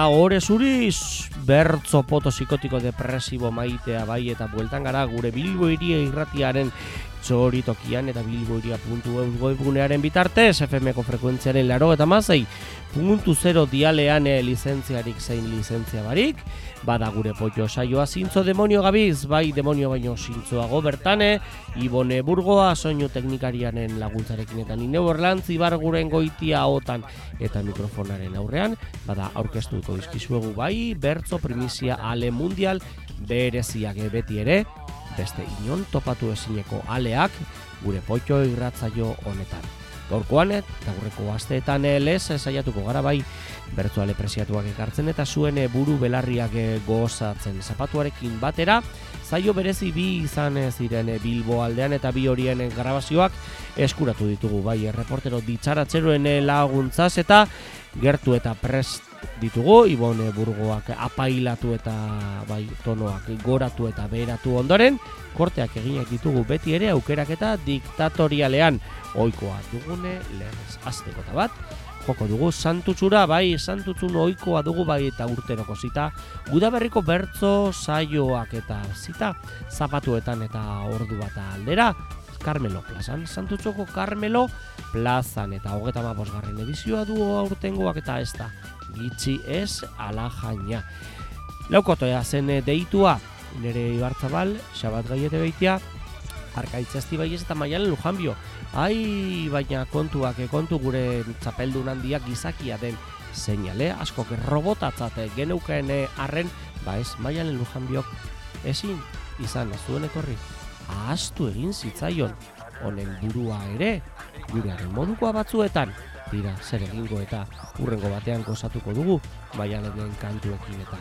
Eta ore zuriz, bertzo poto psikotiko depresibo maitea bai eta bueltan gara gure Bilbo iria irratiaren txori tokian eta bilboiria.eus webgunearen bitartez, FM-ko frekuentziaren laro eta mazei, puntu zero dialean e, lizentziarik zein lizentzia barik, bada gure potio saioa zintzo demonio gabiz, bai demonio baino zintzoago bertane, Ibone Burgoa, soinu teknikarianen laguntzarekin eta nine borlantz, ibar guren goitia otan eta mikrofonaren aurrean, bada aurkeztuko izkizuegu bai, bertzo primizia ale mundial, bereziak beti ere, beste inon topatu ezineko aleak gure potxo irratzaio honetan. Gaurkoan eta gurreko asteetan lez saiatuko gara bai bertuale presiatuak ekartzen eta zuen buru belarriak gozatzen. Zapatuarekin batera zaio berezi bi izan ziren Bilbo aldean eta bi horien grabazioak eskuratu ditugu. Bai reportero ditzaratzeroen laguntzaz eta gertu eta prest ditugu, Ibone Burgoak apailatu eta bai tonoak goratu eta beheratu ondoren, korteak eginak ditugu beti ere aukerak eta diktatorialean. Oikoa dugune lehenez azteko eta bat, joko dugu santutzura, bai santutzun oikoa dugu bai eta urteroko zita, gudaberriko bertzo saioak eta zita zapatuetan eta ordu bat aldera, Carmelo plazan, santutzoko Carmelo plazan eta hogeta garren edizioa du aurtengoak eta ez da gitzi ez ala jaina. Laukotoea zen eh, deitua, nire ibartzabal, xabat gaiete behitia, arkaitzazti bai ez eta maialen lujanbio. Ai, baina kontuak, eh, kontu gure txapeldun handiak gizakia den seinale, asko que robotatzate geneuken arren, ba ez, maialen lujanbiok ezin izan ez duen etorri. Ahaztu egin zitzaion, honen burua ere, gurearen modukoa batzuetan, dira zer egingo eta urrengo batean gozatuko dugu baialenen kantuekin eta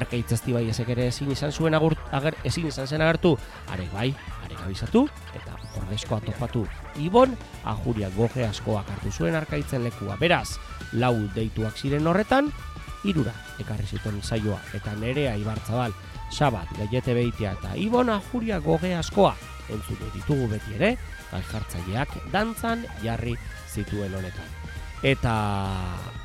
arkaitzazti bai ezek ere ezin izan zuen agur, ager, ezin izan zen agertu. Are bai, are gabizatu eta ordezkoa topatu ibon ajuria goge askoak hartu zuen arkaitzen lekua. Beraz, lau deituak ziren horretan irura ekarri zituen saioa eta nerea ibartzabal sabat, gaiete behitea eta ibon ajuria goge askoa entzule ditugu beti ere, jartzaileak dantzan jarri zituen honetan eta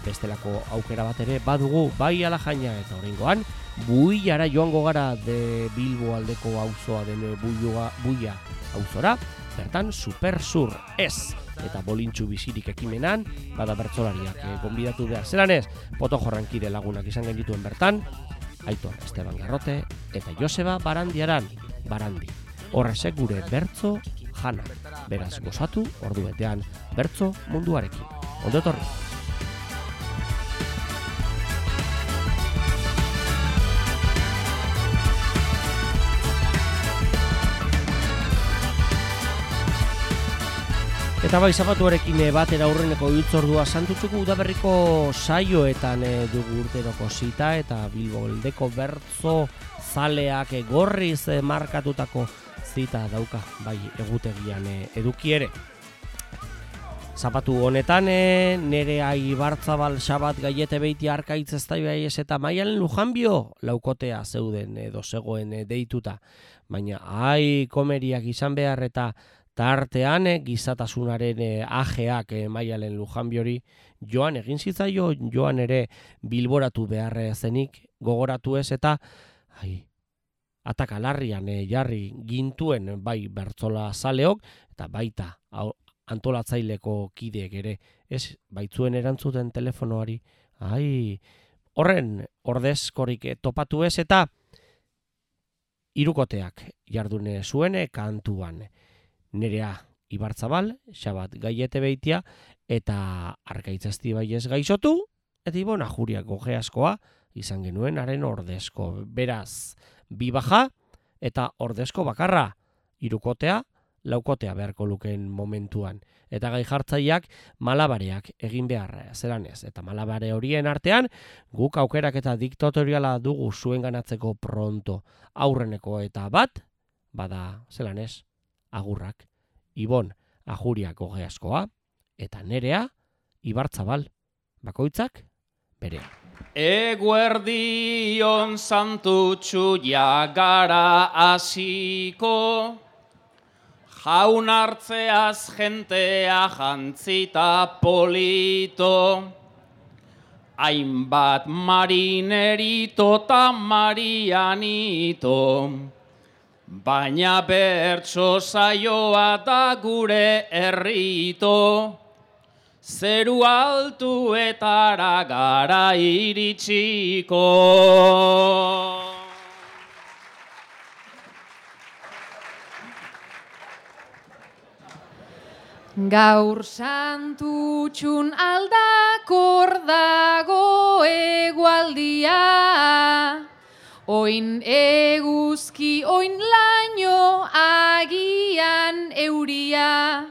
bestelako aukera bat ere badugu bai ala jaina eta oraingoan buiara joango gara de Bilbo aldeko auzoa den buioa buia auzora bertan super sur ez. Eta bolintxu bizirik ekimenan bada bertsolariak e, gonbidatu behar. Zelan ez? Poto jorrankide lagunak izan genituen bertan Aitor Esteban Garrote eta Joseba Barandiaran. Barandi horrezek gure bertzo jana. Beraz gozatu ordu betean bertzo munduarekin Ondo etorri. Eta bai zapatuarekin eh, batera aurreneko hitzordua santutzuko udaberriko saioetan e, dugu urteroko zita eta bilboldeko bertzo zaleak e, gorriz markatutako zita dauka bai egutegian e, eduki ere. Zapatu honetan, e, nere aibartzabal sabat gaiete beiti arkaitz ez da eta maialen lujanbio laukotea zeuden edo zegoen e, deituta. Baina, ai, komeriak izan behar eta tartean e, gizatasunaren e, ajeak e, maialen lujanbiori joan egin zitzaio joan ere bilboratu behar zenik gogoratu ez eta ai, atakalarrian e, jarri gintuen bai bertzola zaleok eta baita antolatzaileko kideek ere, ez baitzuen erantzuten telefonoari, ai, horren ordezkorik topatu ez eta irukoteak jardune zuene kantuan. Nerea Ibartzabal, Xabat Gaiete Beitia eta Arkaitzazti bai ez gaizotu, eta ibon ajuriak goge askoa izan genuen haren ordezko. Beraz, bi baja eta ordezko bakarra, irukotea, laukotea beharko lukeen momentuan. Eta gai jartzaileak malabareak egin behar zelan ez. Eta malabare horien artean, guk aukerak eta diktatoriala dugu zuen ganatzeko pronto aurreneko eta bat, bada zelan ez, agurrak. Ibon, ajuriak askoa eta nerea, ibartzabal, bakoitzak, bere. Eguerdion santutxu jagara asiko, jaun hartzeaz jentea jantzita polito, hainbat marinerito eta marianito, baina bertso saioa da gure herrito, zeru altuetara gara iritsiko. Gaur santutxun aldakor dago egualdia, oin eguzki, oin laino agian euria,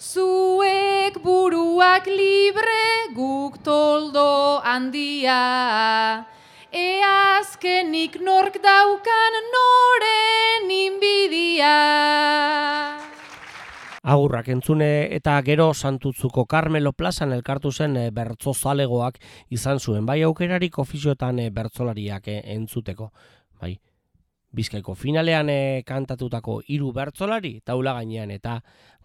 zuek buruak libre guk toldo handia, eazkenik nork daukan noren inbidia. Agurrak entzune eta gero santutzuko Carmelo Plazan elkartu zen e, bertzo zalegoak izan zuen, bai aukerarik ofizioetan e, bertzolariak e, entzuteko. Bai, bizkaiko finalean kantatutako hiru bertzolari taula gainean eta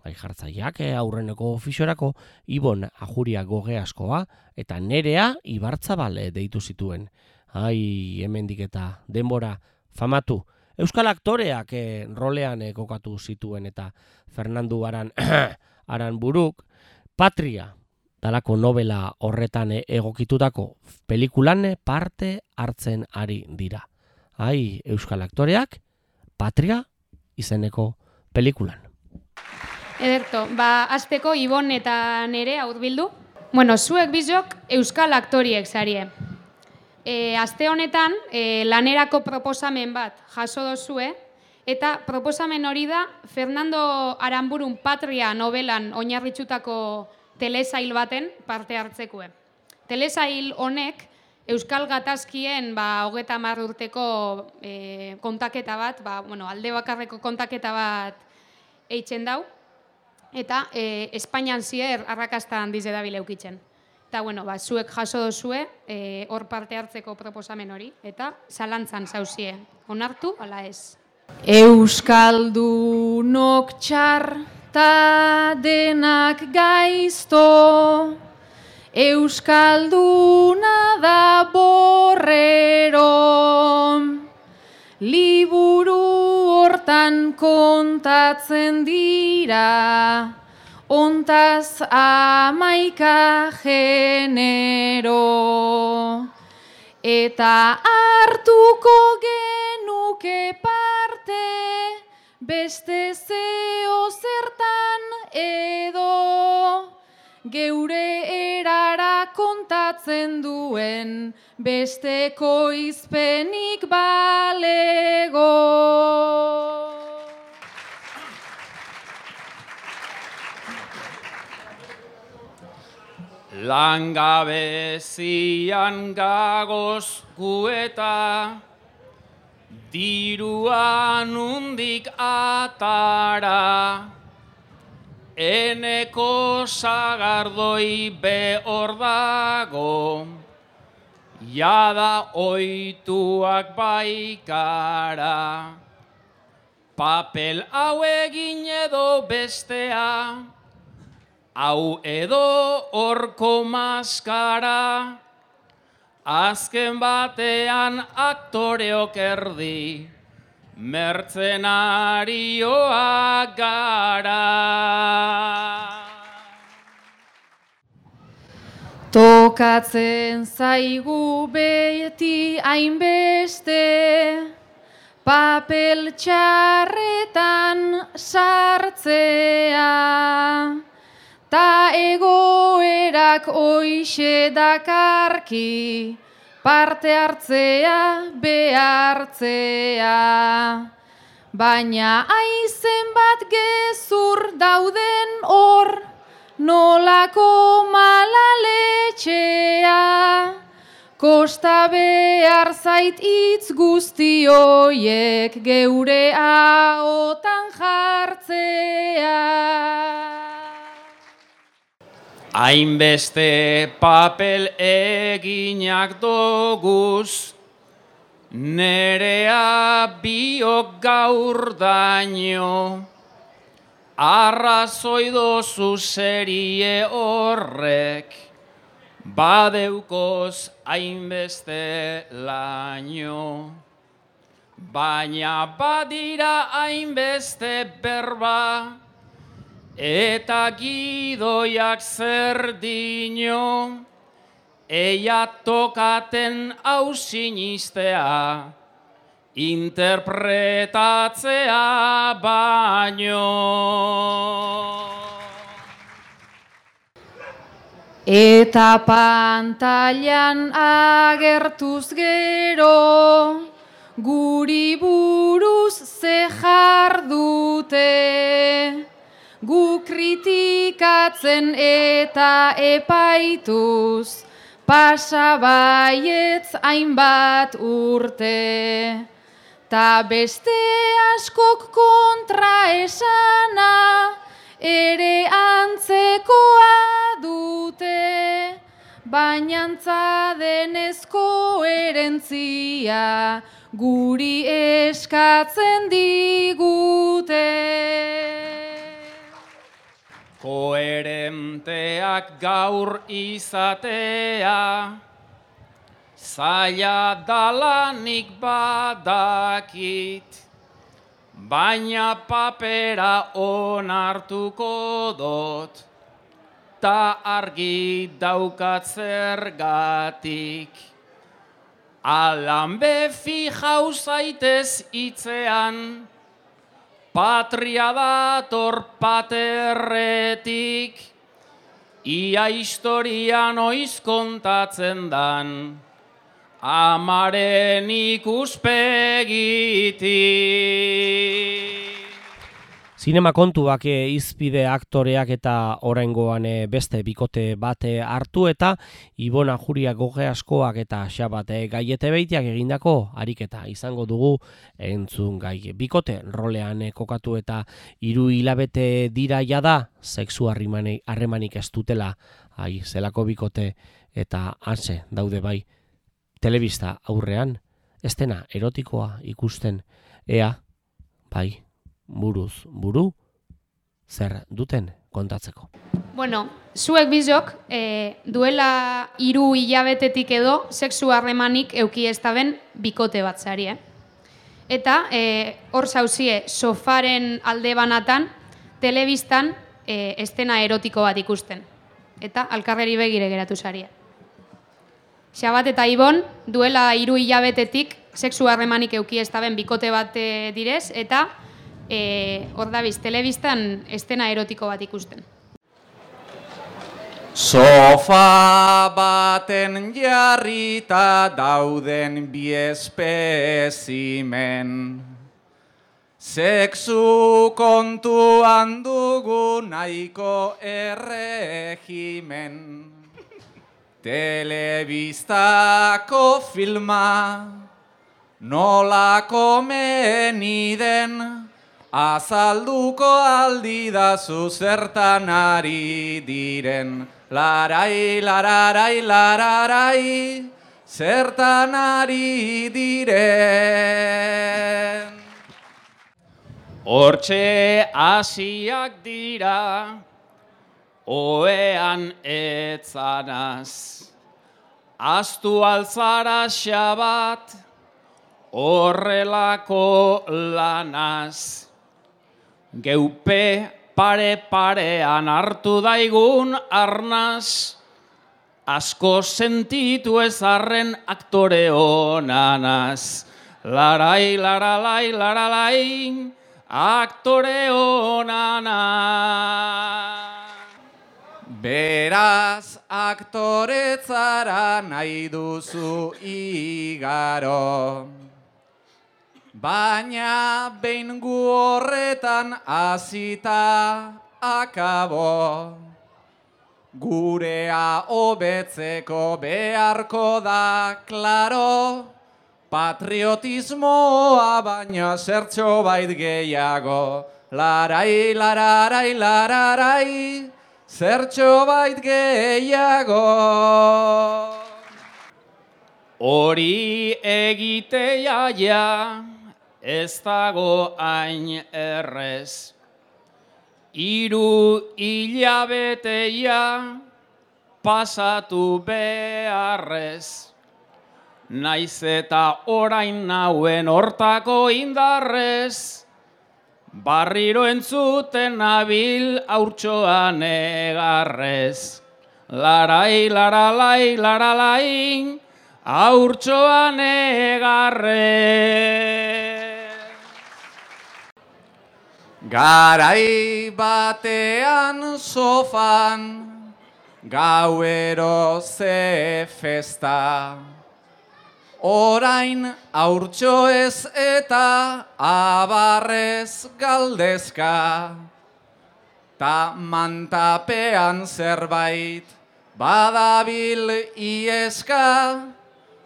gai jartzaileak aurreneko ofiziorako Ibon Ajuria goge askoa eta nerea Ibartzabal deitu zituen. Ai, hemendik eta denbora famatu. Euskal aktoreak e, rolean e, kokatu zituen eta Fernando Aran, Aran Buruk, Patria, dalako novela horretan eh, egokitutako pelikulan parte hartzen ari dira. Ai, Euskal aktoreak, Patria izeneko pelikulan. Ederto, ba, azteko Ibon eta nere bildu. Bueno, zuek bizok Euskal aktoriek zarie. E, aste honetan, e, lanerako proposamen bat jaso dozue, eta proposamen hori da Fernando Aranburun Patria novelan oinarritxutako telesail baten parte hartzekue. Telesail honek Euskal Gatazkien ba, hogeta urteko e, kontaketa bat, ba, bueno, alde bakarreko kontaketa bat eitzen dau, eta e, Espainian zier arrakastan dize da bileukitzen. Eta, bueno, ba, zuek jaso dozue, e, hor parte hartzeko proposamen hori, eta zalantzan zauzie. Onartu, ala ez. Euskaldunok txar ta denak gaizto, Euskalduna da borrero, liburu hortan kontatzen dira, ontaz amaika genero. Eta hartuko genuke parte, beste zeo zertan edo, geure erara kontatzen duen, beste koizpenik balego. Langabezian gagoz gueta, diruan undik atara, eneko sagardoi behor dago, jada oituak baikara, papel hau egin edo bestea, hau edo horko maskara, azken batean aktoreok erdi, mertzenarioak gara. Tokatzen zaigu beti hainbeste, papel txarretan sartzea. Ta egoerak oixe dakarki, parte hartzea behartzea. Baina aizen bat gezur dauden hor, nolako malaletxea. Kosta behar zait itz guztioiek geure haotan jartzea. Hainbeste papel eginak doguz, nerea biok gaur daño, arrazoi dozu serie horrek, badeukoz hainbeste laino. Baina badira hainbeste berba, eta gidoiak zer dino, eia tokaten hausinistea, interpretatzea baino. Eta pantailan agertuz gero, guri buruz ze jardute, gu kritikatzen eta epaituz, pasa baietz hainbat urte. Ta beste askok kontra esana, ere antzekoa dute, baina antza denezko erentzia guri eskatzen digute. Koherenteak gaur izatea, zaila dalanik badakit, baina papera onartuko dot, ta argi daukat zergatik. Alan befi jauzaitez itzean, patria dator paterretik, ia historian oiz kontatzen dan, amaren ikuspegiti. Zinema kontuak e, izpide aktoreak eta oraingoan e, beste bikote bate hartu eta Ibona Juria goge askoak eta xabate gaiete beitiak egindako ariketa izango dugu entzun gai. Bikote rolean e, kokatu eta hiru hilabete dira jada sexu harremanik ez dutela ai, zelako bikote eta hantze daude bai telebista aurrean, estena erotikoa ikusten, ea, bai, buruz, buru, zer duten kontatzeko. Bueno, zuek bizok, e, duela hiru hilabetetik edo, sexu harremanik euki ez bikote bat zari, eh? Eta, e, hor zauzie, sofaren alde banatan, telebistan, e, estena erotiko bat ikusten. Eta, alkarreri begire geratu zaria. Xabat eta Ibon duela hiru hilabetetik sexu harremanik euki estaben bikote bat eh, direz eta eh hor dabiz telebistan estena erotiko bat ikusten. Sofa baten jarrita dauden bi espezimen. Sexu kontuan dugu nahiko erregimen. Telebistako filma nola komeni den azalduko aldi da zertan ari diren larai lararai lararai zertan ari diren Hortxe hasiak dira oean etzanaz. Aztu altzara xabat, horrelako lanaz. Geupe pare parean hartu daigun arnaz, asko sentitu ezarren aktore honanaz. Larai, laralai, laralai, aktore honanaz. Beraz aktoretzara nahi duzu igaro Baina behin gu horretan azita akabo. Gurea hobetzeko beharko da klaro. Patriotismoa baina zertxo bait gehiago. Larai, lararai, lararai zertxo bait gehiago. Hori egitea ja, ez dago hain errez. Iru hilabeteia, pasatu beharrez. Naiz eta orain nauen hortako indarrez, barriro entzuten nabil aurtsoan egarrez. Larai, laralai, laralai, aurtsoan egarrez. Garai batean sofan, gauero ze festa. Orain aurtso ez eta abarrez galdezka. Ta mantapean zerbait badabil ieska.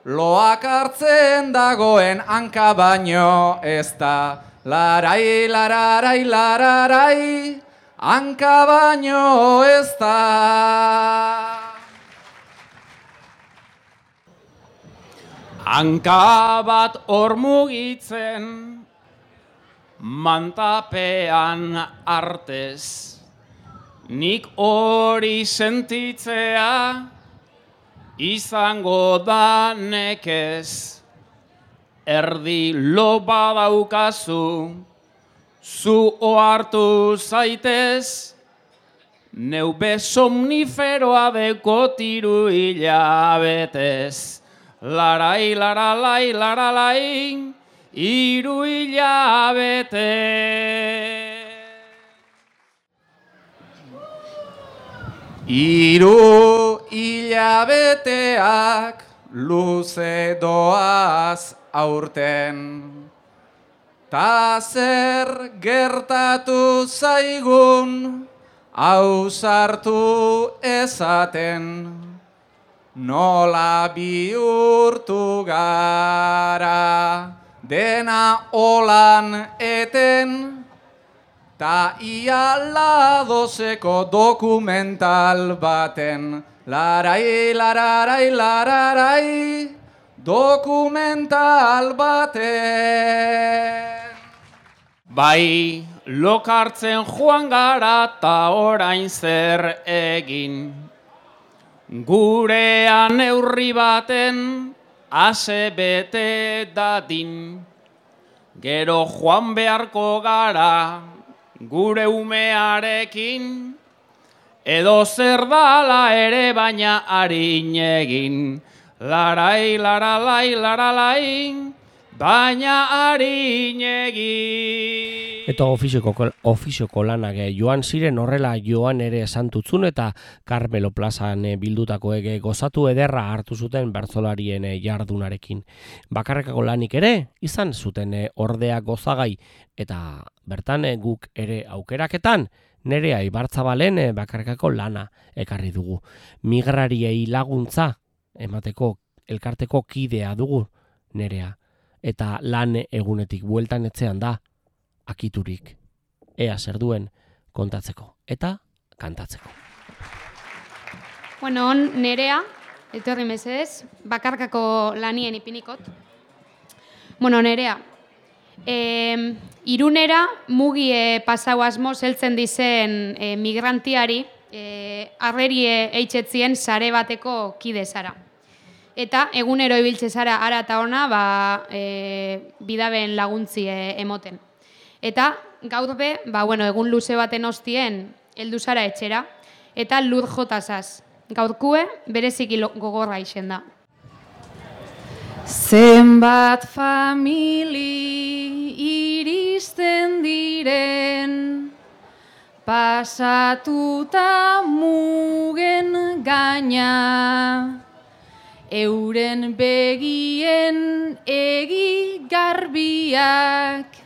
Loak hartzen dagoen hanka baino ez da. Larai, lararai, lararai, hanka baino ez da. Hanka bat hor mugitzen, mantapean artez. Nik hori sentitzea, izango da nekez. Erdi loba daukazu, zu ohartu zaitez. Neu besomniferoa deko tiru hilabetez. Larai, laralai, laralai, iru hilabete. Iru hilabeteak luze doaz aurten. Ta zer gertatu zaigun ausartu ezaten. Nola bihurtu gara dena olan eten. Ta ia ladozeko dokumental baten Larai, lararai, lararai Dokumental baten Bai, lokartzen joan gara ta orain zer egin. Gurean neurri baten ase bete dadin. Gero joan beharko gara gure umearekin. Edo zer dala ere baina harin egin. Larai, laralai, laralai, baina harin egin. Eta ofizioko, ofizioko lanak joan ziren horrela joan ere santutzun eta Carmelo plazan eh, bildutako ege gozatu ederra hartu zuten bertzolarien eh, jardunarekin. Bakarrekako lanik ere izan zuten eh, ordea gozagai eta bertan guk ere aukeraketan nerea ibartzabalen bakarrekako lana ekarri dugu. Migrariei laguntza emateko elkarteko kidea dugu nerea eta lan egunetik bueltan etzean da akiturik ea zer duen kontatzeko eta kantatzeko. Bueno, on nerea, etorri mesedez, bakarkako lanien ipinikot. Bueno, nerea, e, irunera mugi e, pasau asmo zeltzen dizen e, migrantiari e, arrerie eitxetzien sare bateko kide zara. Eta egunero ibiltze zara ara eta ona ba, e, bidaben laguntzi e, emoten. Eta gaur be, ba, bueno, egun luze baten ostien heldu zara etxera, eta lur jotazaz. Gaurkue bereziki gogorra isen da. Zenbat famili iristen diren pasatuta mugen gaina euren begien egi garbiak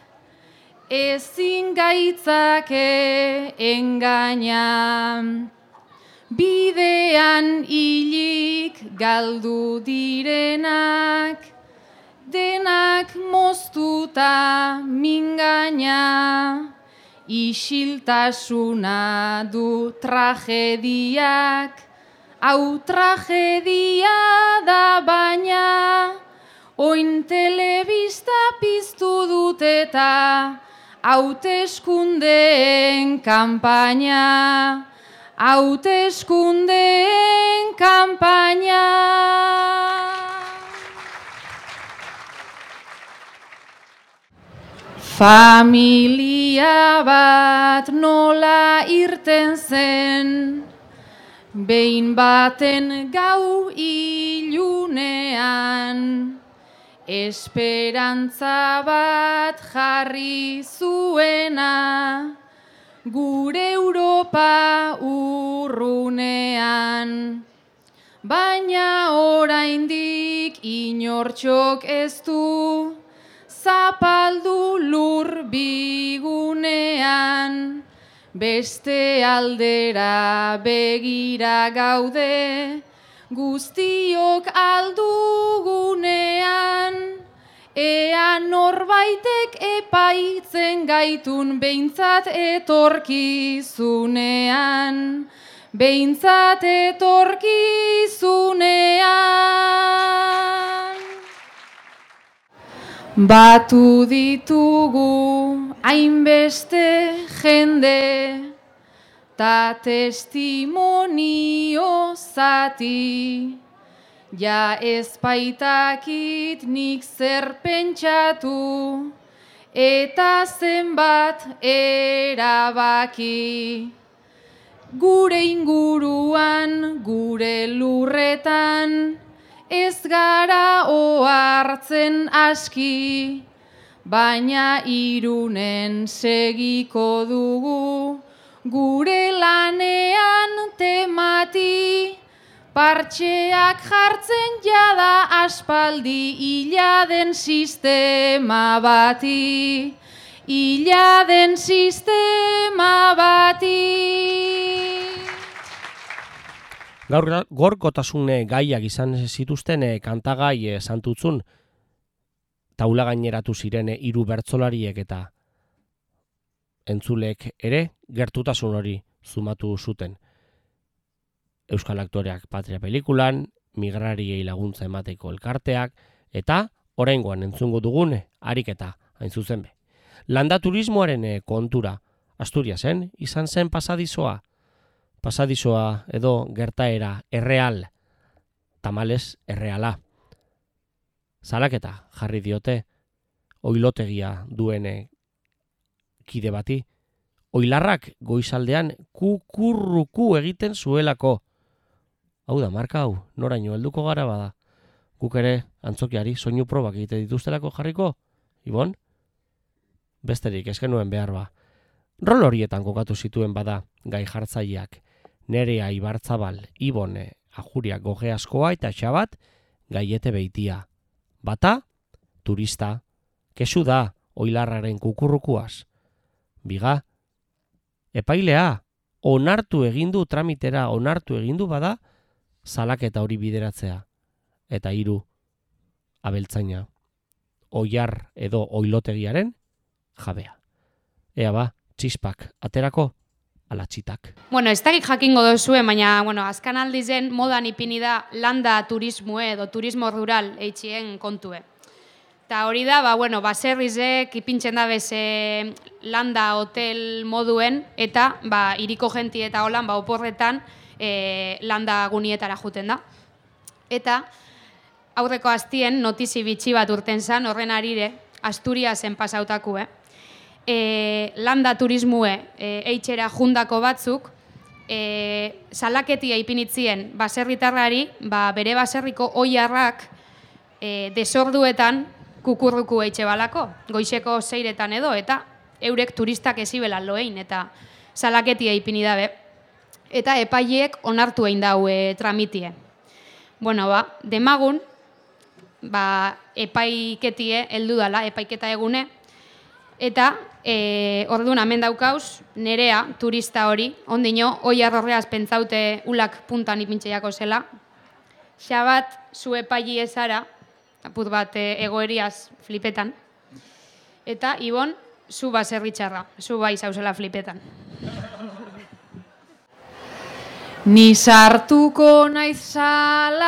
ezin gaitzake engaina. Bidean hilik galdu direnak, denak moztuta mingaina, isiltasuna du tragediak, hau tragedia da baina, oin telebista piztu dut eta hauteskundeen kanpaina, hauteskundeen kanpaina. Familia bat nola irten zen, behin baten gau ilunean, esperantza bat jarri zuena, gure Europa urrunean. Baina oraindik inortxok ez du, zapaldu lur bigunean, beste aldera begira gaude, guztiok aldugunean, ea norbaitek epaitzen gaitun behintzat etorkizunean, behintzat etorkizunean. Batu ditugu hainbeste jende, ta testimonio zati, ja ez baitakit nik zer pentsatu, eta zenbat erabaki. Gure inguruan, gure lurretan, ez gara ohartzen aski, baina irunen segiko dugu, gure lanean temati, partxeak jartzen jada aspaldi hiladen sistema bati, hiladen sistema bati. Gaur gorkotasune gaiak izan zituzten e, kantagai e, santutzun taula gaineratu ziren hiru bertsolariek eta entzulek ere gertutasun hori zumatu zuten. Euskal aktoreak patria pelikulan, migrariei laguntza emateko elkarteak, eta oraingoan entzungo dugune, ariketa, hain zuzen be. Landa turismoaren kontura, Asturiasen, izan zen pasadizoa, pasadizoa edo gertaera erreal, tamales erreala. Zalaketa jarri diote, oilotegia duene kide bati, oilarrak goizaldean kukurruku egiten zuelako. Hau da, marka hau, noraino helduko gara bada. Guk ere, antzokiari, soinu probak egite dituztelako jarriko? Ibon? Besterik, esken nuen behar ba. Rol horietan kokatu zituen bada, gai jartzaileak nerea ibartzabal, ibone, ajuria goge askoa eta xabat, gaiete beitia. Bata, turista, kesu da, oilarraren kukurrukuaz. Biga, epailea, onartu egindu tramitera, onartu egindu bada, zalaketa hori bideratzea. Eta hiru abeltzaina, oiar edo oilotegiaren jabea. Ea ba, txispak, aterako, alatxitak. Bueno, ez dakik jakingo dozue, baina, bueno, azkan aldizen modan ipini da landa turismoe edo turismo rural eitxien kontue. Eta hori da, ba, bueno, baserrizek ipintzen da beze landa hotel moduen, eta ba, iriko genti eta holan, ba, oporretan e, landa gunietara juten da. Eta aurreko hastien notizi bitxi bat urten zan, horren arire, Asturiasen pasautaku, eh? E, landa turismue e, eitxera jundako batzuk, e, salaketia ipinitzien baserritarrari, ba, bere baserriko oiarrak e, desorduetan kukurruku eitxe balako, goizeko zeiretan edo, eta eurek turistak ezibela loein, eta salaketia ipini dabe. Eta epaileek onartu egin dau e, tramitie. Bueno, ba, demagun, ba, epaiketie heldu dala, epaiketa egune, eta e, orduan hemen daukauz, nerea, turista hori, ondino, oi arrorreaz pentsaute ulak puntan ipintxeako zela. Xabat, zu epaili ezara, apur bat e, egoeriaz flipetan. Eta, Ibon, zu baserritxarra, zu bai zauzela flipetan. Ni sartuko naiz salaketetan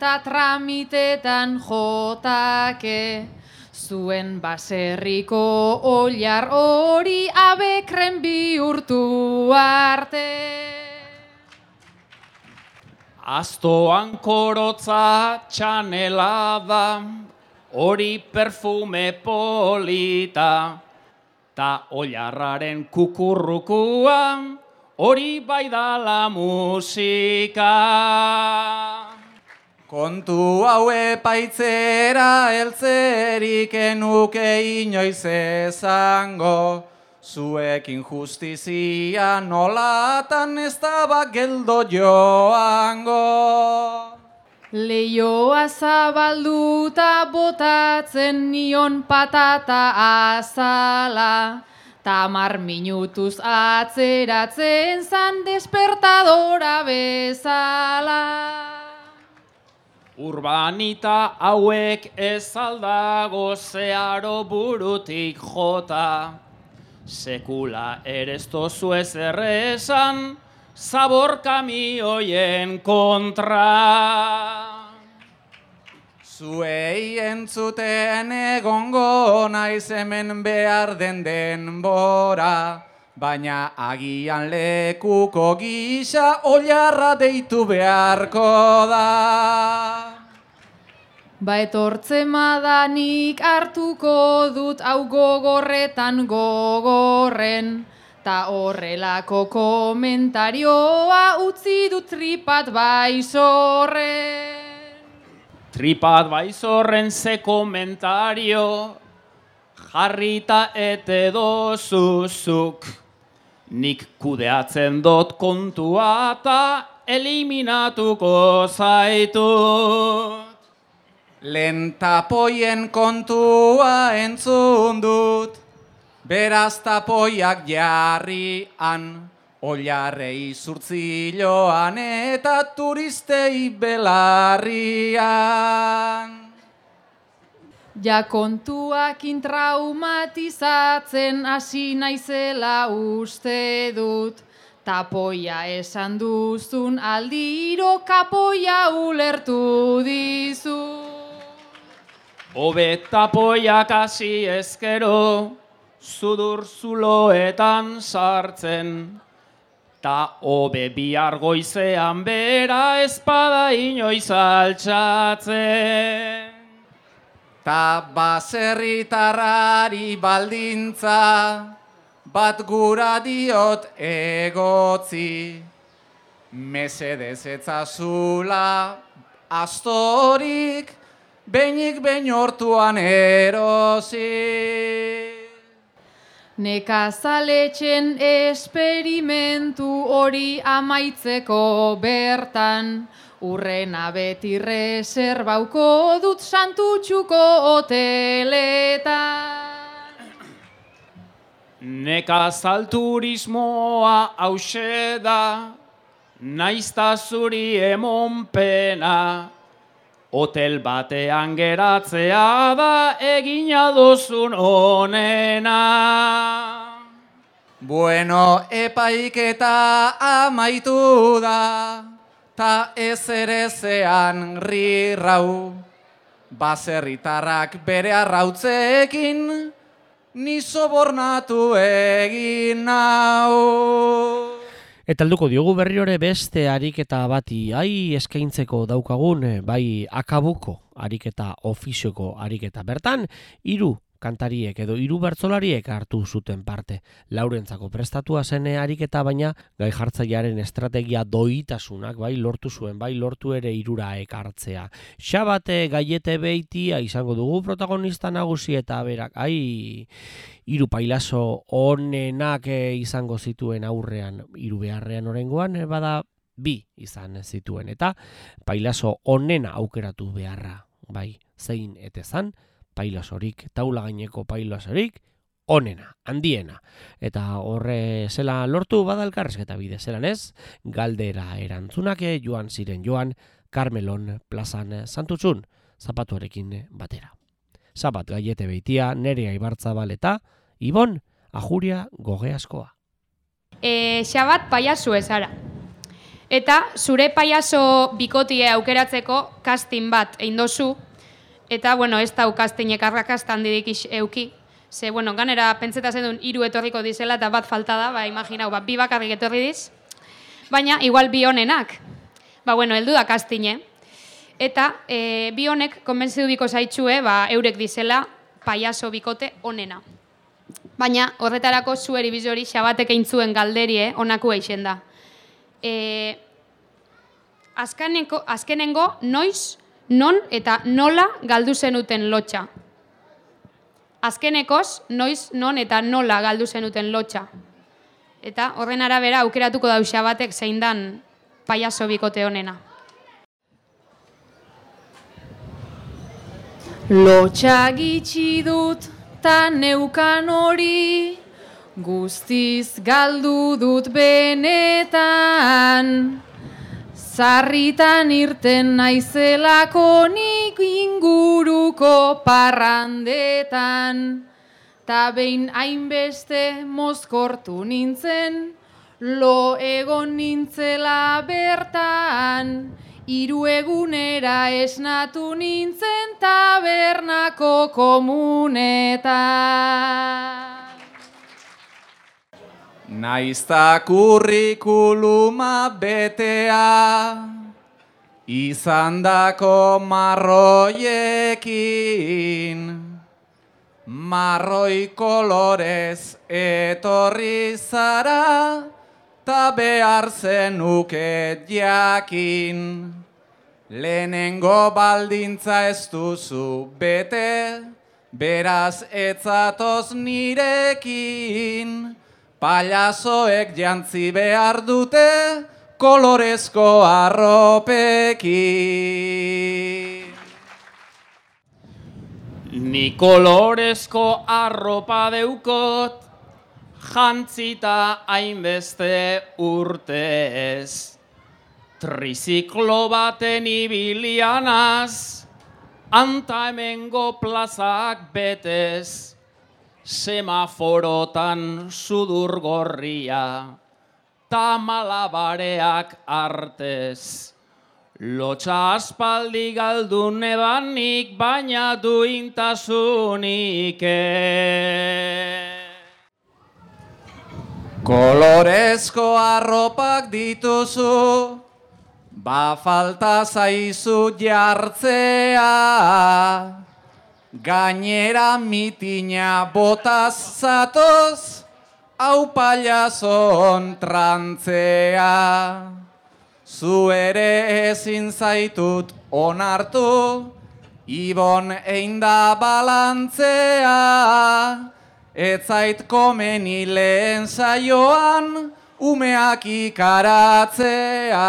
ta tramitetan jotake. Zuen baserriko oliar hori abekren bihurtu arte. Astoan korotza txanela da, hori perfume polita, ta oilarraren kukurrukua, hori bai da la musika. Kontu hau epaitzera eltzerik enuke inoiz ezango, zuekin justizia nolatan ez da geldo joango. Leioa zabalduta botatzen nion patata azala, tamar minutuz atzeratzen zan despertadora bezala. Urbanita hauek ez aldago zeharo burutik jota, sekula erestozu ez errezan, zabor kamioien kontra. Zuei entzuten egongo naiz hemen behar den denbora, baina agian lekuko gisa oilarra deitu beharko da. Ba etortze madanik hartuko dut hau gogorretan gogorren, ta horrelako komentarioa utzi dut tripat baizorren. Tripat baizorren ze komentario, jarrita ete dozuzuk. Nik kudeatzen dut kontua eta eliminatuko zaitut. Lentapoien kontua entzun dut, beraz tapoiak jarrian, oilarrei zurtziloan eta turistei belarrian. Ja kontuakin traumatizatzen hasi naizela uste dut. Tapoia esan duzun aldiro kapoia ulertu dizu. Obe tapoiak hasi ezkero, sudur zuloetan sartzen. Ta hobe bihar goizean bera espada inoiz altxatzen. Ta baserritarrari baldintza, bat gura diot egotzi. Mesedez etzazula astorik, beinik behin hortuan erosi. Nekazaletxen esperimentu hori amaitzeko bertan, urrena beti reserbauko dut santutxuko hoteletan. Nekazal turismoa hause da, naizta zuri emon pena. Hotel batean geratzea da egina duzun onena. Bueno, epaiketa amaitu da, ta ez ere zean rirrau. Baserritarrak bere arrautzeekin, ni sobornatu egin nau. Eta alduko diogu berriore beste ariketa bati, ai eskaintzeko daukagun, eh, bai akabuko ariketa ofizioko ariketa. Bertan, hiru kantariek edo hiru bertsolariek hartu zuten parte. Laurentzako prestatua zene ariketa baina gai jartzailearen estrategia doitasunak bai lortu zuen, bai lortu ere irura ekartzea. Xabate gaiete beitia izango dugu protagonista nagusi eta berak, ai, hiru pailazo onenak eh, izango zituen aurrean hiru beharrean orengoan eh, bada bi izan zituen eta pailazo onena aukeratu beharra bai zein etezan pailazorik taula gaineko pailazorik onena, handiena. Eta horre zela lortu bada elkarrezketa bide zelan ez, galdera erantzunake joan ziren joan Carmelon plazan santutxun zapatuarekin batera. Zabat gaiete beitia, nerea ibartzabal eta Ibon, ajuria goge askoa. E, xabat paiazu ezara. Eta zure paiazo bikotie aukeratzeko casting bat egin dozu, eta bueno, ez dau castingek arrakasta handirik is- euki, Ze, bueno, ganera pentseta zen hiru etorriko dizela eta bat falta da, ba, imaginau, ba, bi bakarrik etorri diz. Baina, igual bi honenak. Ba, bueno, heldu da kastine. Eta e, bi honek konbentzidu biko zaitxue, ba, eurek dizela paiaso bikote onena. Baina, horretarako zueri bizori xabatek eintzuen galderie onako eixen da. E, azkenengo, azkenengo, noiz, non eta nola galdu zenuten lotxa. Azkenekoz, noiz, non eta nola galdu zenuten lotxa. Eta horren arabera aukeratuko dau xabatek zein dan paiaso bikote honena. Lotxa gitxi dut ta neukan hori, guztiz galdu dut benetan. Zarritan irten naizelako nik inguruko parrandetan. Ta behin hainbeste mozkortu nintzen, lo egon nintzela bertan. Hiru egunera esnatu nintzen tabernako komunetan. Naizta kurrikuluma betea, izandako marroiekin, marroi kolorez etorri zara, ta behar zenuket jakin. Lehenengo baldintza ez duzu bete, beraz etzatoz nirekin. Palazoek jantzi behar dute kolorezko arropekin. Ni kolorezko arropa deukot, jantzita hainbeste urtez. Triziklo baten ibilianaz, anta hemengo plazak betez. Semaforotan sudur gorria, ta malabareak artez. Lotxa aspaldi galdu nebanik, baina duintasunik ez. Kolorezko arropak dituzu, ba falta zaizu jartzea. Gainera mitina botaz zatoz, hau paliazon trantzea. Zu ere ezin zaitut onartu, ibon einda balantzea. Ez zait komeni lehen saioan, umeak ikaratzea.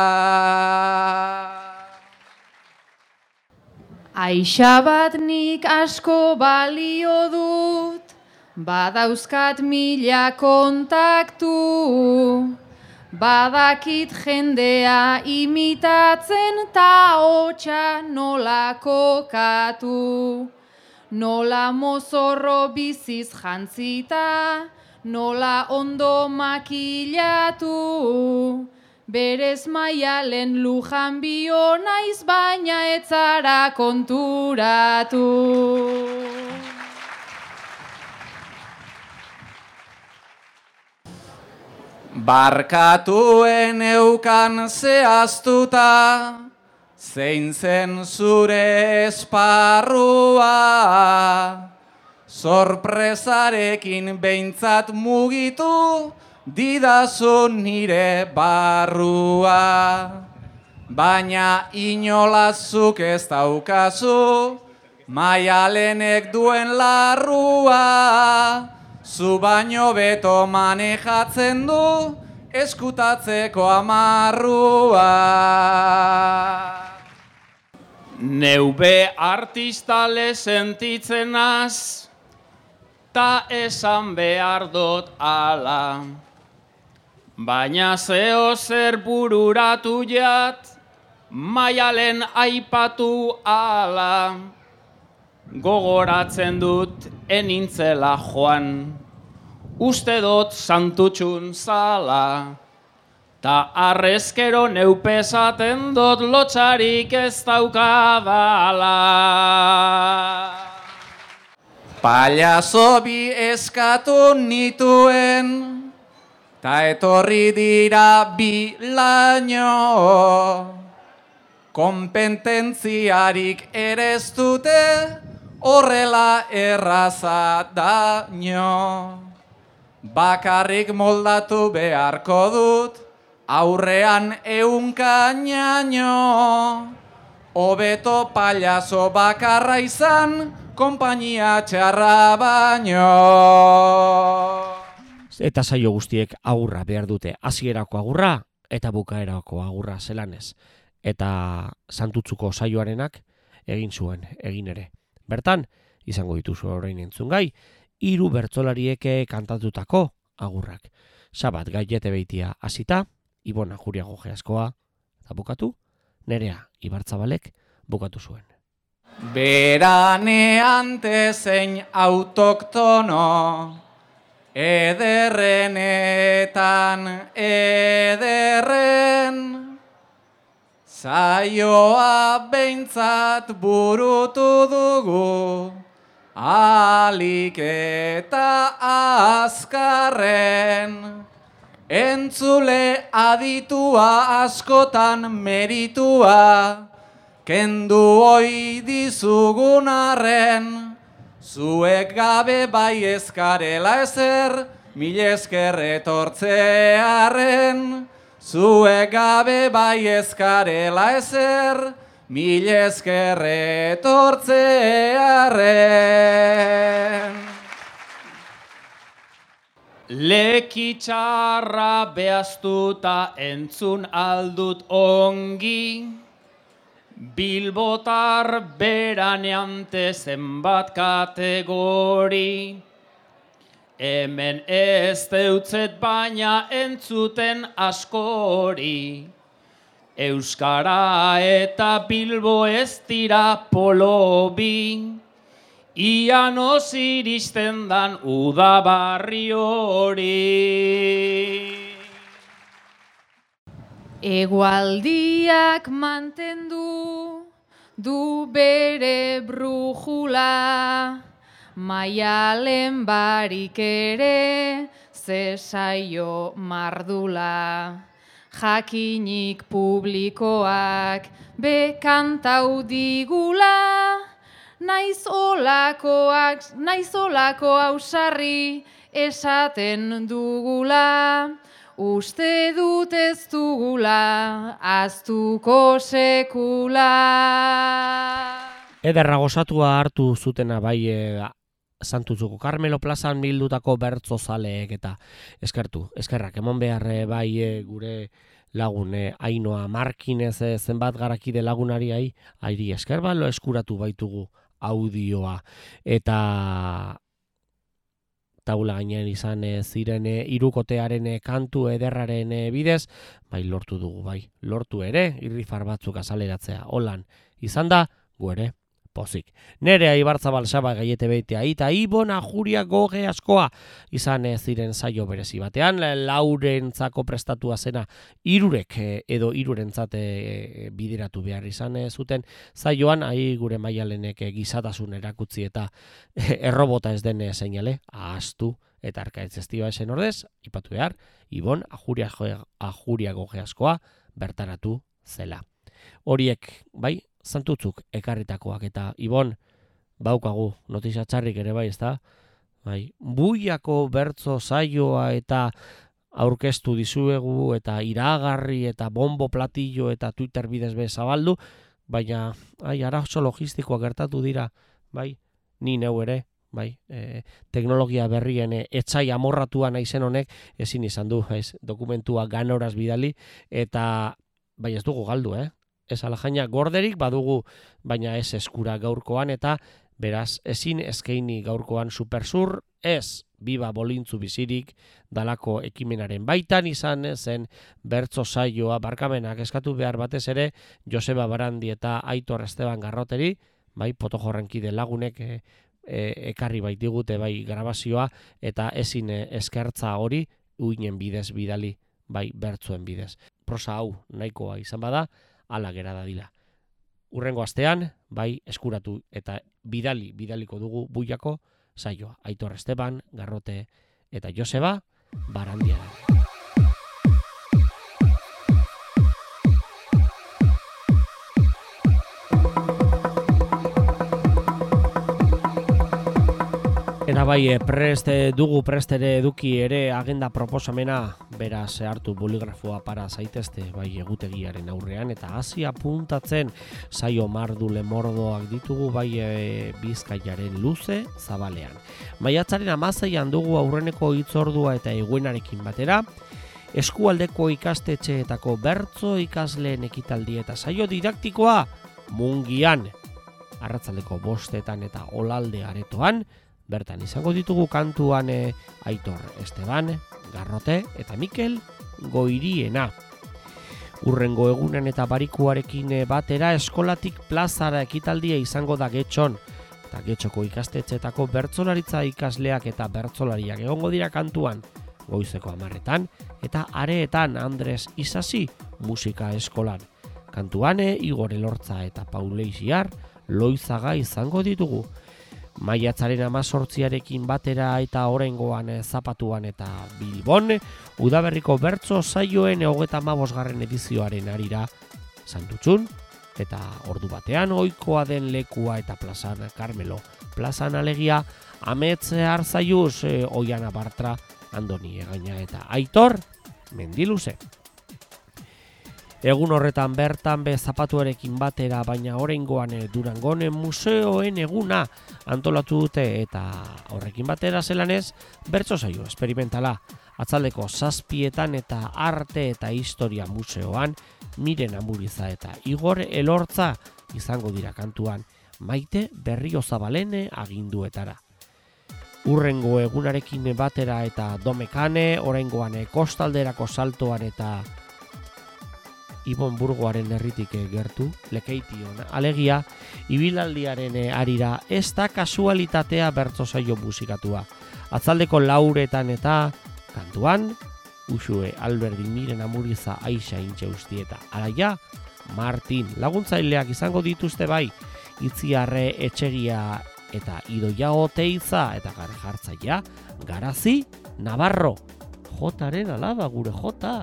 Aixa bat nik asko balio dut, badauzkat mila kontaktu. Badakit jendea imitatzen ta hotxa nola kokatu. Nola mozorro biziz jantzita, nola ondo makilatu. Berez maialen lujan bio naiz baina etzara konturatu. Barkatuen eukan zehaztuta, zein zen zure esparrua. Sorpresarekin behintzat mugitu, didazu nire barrua. Baina inolazuk ez daukazu, maialenek duen larrua. Zu baino beto manejatzen du, eskutatzeko amarrua. Neube artistale sentitzen az, ta esan behar dut ala. Baina zeo zer bururatu jat, maialen aipatu ala. Gogoratzen dut enintzela joan, uste dut santutxun zala. Ta arrezkero neupesaten dut lotxarik ez daukadala. Palazo bi eskatu nituen, ta etorri dira bi laino. Kompetentziarik ere ez dute, horrela erraza daño. Bakarrik moldatu beharko dut, aurrean eunkainaino. Obeto palazo bakarra izan, konpainia txarra baino. Eta saio guztiek agurra behar dute. Hasierako agurra eta bukaerako agurra zelanez. Eta santutzuko saioarenak egin zuen, egin ere. Bertan, izango dituzu orain entzun gai, hiru bertzolarieke kantatutako agurrak. Sabat gaiete beitia hasita, Ibona Juriago geaskoa, eta bukatu, nerea Ibartzabalek bukatu zuen. Beranean tezein autoktono, ederrenetan ederren, zaioa behintzat burutu dugu, alik eta azkarren. Entzule aditua askotan meritua, kendu oi dizugun arren, zuek gabe bai ezkarela ezer, mil esker etortzearen. Zuek gabe bai ezkarela ezer, mil esker etortzearen. Lekitxarra behaztuta entzun aldut ongi, Bilbotar beraneante zenbat kategori, Hemen ez deutzet baina entzuten askori, Euskara eta Bilbo ez dira polobi, Ian iristen dan udabarri hori. Egualdiak mantendu du bere brujula, maialen barik ere zesaio mardula. Jakinik publikoak bekantau digula, naiz olakoak, naiz olako ausarri esaten dugula, uste dut ez dugula, aztuko sekula. Ederra gozatua hartu zutena bai e, Santutzuko Carmelo Plazan bildutako bertzo zaleek eta eskertu, eskerrak emon beharre bai e, gure lagune Ainoa Markinez e, zenbat garakide lagunari ai, airi esker balo eskuratu baitugu audioa eta taula gainean izan e, ziren e, irukotearen e, kantu ederraren e, bidez, bai lortu dugu, bai lortu ere, irrifar batzuk azaleratzea, holan, izan da, gu ere, pozik. Nerea Ibarzabal Saba gaiete beitea eta Ibona Juria goge askoa izan ez ziren saio berezi batean laurentzako prestatua zena irurek edo irurentzat bideratu behar izan zuten saioan ai gure mailalenek gizatasun erakutzi eta errobota ez den seinale ahaztu eta arkaitz estiva esen ordez ipatu behar Ibon Ajuria Ajuria goge askoa bertaratu zela. Horiek, bai, santutzuk ekarritakoak. Eta ibon baukagu notizia ere bai ezta? Bai buiako bertzo saioa eta aurkeztu dizuegu eta iragarri eta bombo platillo eta Twitter bidez be zabaldu baina ai arazo logistikoa gertatu dira bai ni neu ere bai e, teknologia berrien e, etzai amorratua naizen honek ezin izan du ez dokumentua ganoraz bidali eta bai ez dugu galdu eh ez alajaina gorderik badugu baina ez eskura gaurkoan eta beraz ezin eskaini gaurkoan supersur ez biba bolintzu bizirik dalako ekimenaren baitan izan zen bertso saioa barkamenak eskatu behar batez ere Joseba Barandi eta Aitor Esteban Garroteri bai poto jorrenkide lagunek e, e, ekarri baitigute bai grabazioa eta ezin eskertza hori uinen bidez bidali bai bertzuen bidez. Prosa hau nahikoa izan bada, ala gera da dila. Urrengo astean, bai eskuratu eta bidali, bidaliko dugu buiako saioa. Aitor Esteban, Garrote eta Joseba, Barandiara. Bai, eh, prest eh, dugu prest ere eduki ere agenda proposamena beraz hartu boligrafoa para zaitezte bai egutegiaren aurrean eta hasi apuntatzen saio mardule mordoak ditugu bai e, bizkaiaren luze zabalean. Maiatzaren amazaian dugu aurreneko hitzordua eta eguenarekin batera, eskualdeko ikastetxeetako bertzo ikasleen ekitaldi eta saio didaktikoa mungian, arratzaldeko bostetan eta olalde aretoan, Bertan izango ditugu kantuan e, Aitor Esteban, Garrote eta Mikel Goiriena. Urrengo egunen eta barikuarekin eh, batera eskolatik plazara ekitaldia izango da getxon. Eta getxoko ikastetxetako bertzolaritza ikasleak eta bertzolariak egongo dira kantuan goizeko amarretan eta areetan Andres Isasi musika eskolan. Kantuane, Igor Elortza eta Pauleixiar loizaga izango ditugu maiatzaren amazortziarekin batera eta orengoan eh, zapatuan eta bilbon, udaberriko bertso saioen hogeta mabosgarren edizioaren arira santutxun, eta ordu batean oikoa den lekua eta plazan Carmelo. Plazan alegia ametze arzaiuz e, oian abartra andoni egaina eta aitor mendiluze. Egun horretan bertan be zapatuarekin batera, baina orengoan e, Durangonen museoen eguna antolatu dute eta horrekin batera zelanez, bertso zaio esperimentala. Atzaldeko zazpietan eta arte eta historia museoan, miren amuriza eta igor elortza izango dira kantuan, maite berrio zabalene aginduetara. Urrengo egunarekin batera eta domekane, orengoan kostalderako saltoan eta Ibon Burgoaren herritik eh, gertu, lekeition, alegia, ibilaldiaren eh, arira, ez da kasualitatea bertso saio musikatua. Atzaldeko lauretan eta kantuan, usue Alberdi miren amuriza aixa intxe ustieta. Araia, Martin, laguntzaileak izango dituzte bai, itziarre etxegia eta idoia oteiza eta gare jartzaia, garazi, Navarro, jotaren alaba gure jota,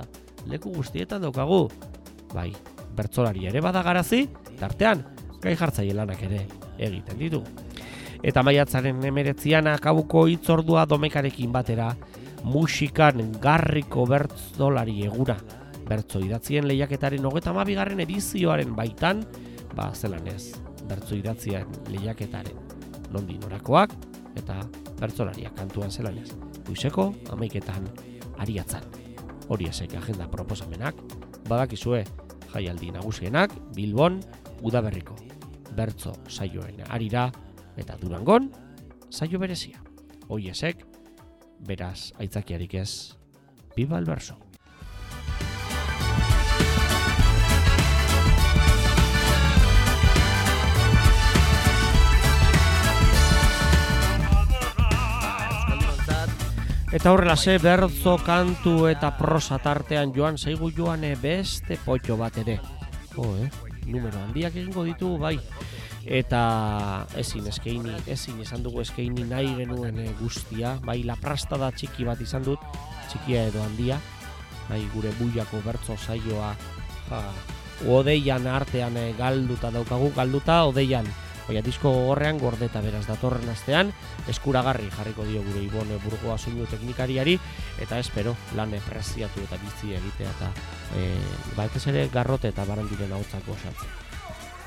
leku guztietan daukagu bai, bertzolari ere badagarazi, tartean, gai jartzaile lanak ere egiten ditu. Eta maiatzaren emeretzian akabuko hitzordua domekarekin batera, musikan garriko bertzolari egura. Bertzo idatzien lehiaketaren hogeta mabigarren edizioaren baitan, ba, zelan ez, bertzo idatzien lehiaketaren nondi norakoak, eta bertzolariak kantuan zelan ez. Guizeko, amaiketan, ariatzan. Hori esek agenda proposamenak, badakizue, jaialdi nagusienak Bilbon Udaberriko bertzo saioen arira eta Durangon saio berezia. Hoiesek beraz aitzakiarik ez Biba el verso. Eta horrela ze bertzo kantu eta prosa tartean joan zaigu joan e, beste potxo bat ere. Jo, eh? Numero handiak egingo ditu bai. Eta ezin eskeini, ezin esan dugu eskeini nahi genuen e, guztia. Bai, laprasta da txiki bat izan dut, txikia edo handia. Bai, gure buiako bertzo saioa ja, odeian artean e, galduta daukagu, galduta odeian Oia, disko horrean gordeta beraz datorren astean, eskuragarri jarriko dio gure Ibone burgoa soinu teknikariari, eta espero lan preziatu eta bizi egitea eta e, ba, ere garrote eta barandiren txako osatzen.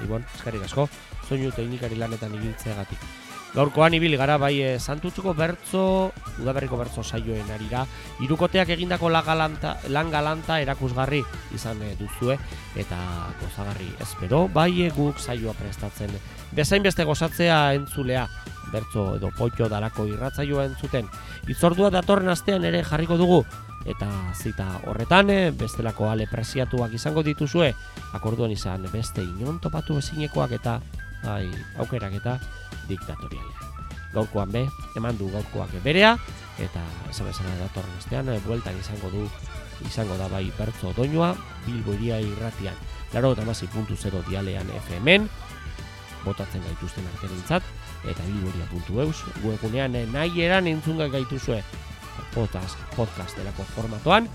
Ibon, eskarrik asko, soinu teknikari lanetan ibiltzeagatik. Gaurkoan ibili gara bai e, santutzuko bertzo, udaberriko bertzo saioen arira, irukoteak egindako lagalanta, lan galanta erakusgarri izan e, duzue, eta gozagarri espero, bai e, guk saioa prestatzen. Bezain beste gozatzea entzulea, bertzo edo potxo darako irratzaioa entzuten. Itzordua datorren astean ere jarriko dugu, eta zita horretan, bestelako ale preziatuak izango dituzue, akorduan izan beste inon topatu ezinekoak eta bai, aukerak eta diktatorialea. Gaurkoan be, eman du gaurkoak berea, eta esan esan datorren estean, e, bueltan izango du, izango da bai bertzo doinoa, bilbo iria irratian, laro eta puntu zero dialean FM-en, botatzen gaituzten arterintzat, eta bilboria.eus webunean eh, nahi eran entzunga gaituzue podcast, podcast delako formatoan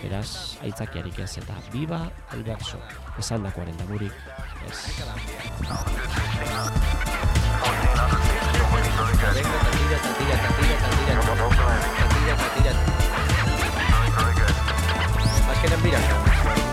beraz aitzakiarik ez eta biba albertso esan dakoaren damurik Başka bir dakika.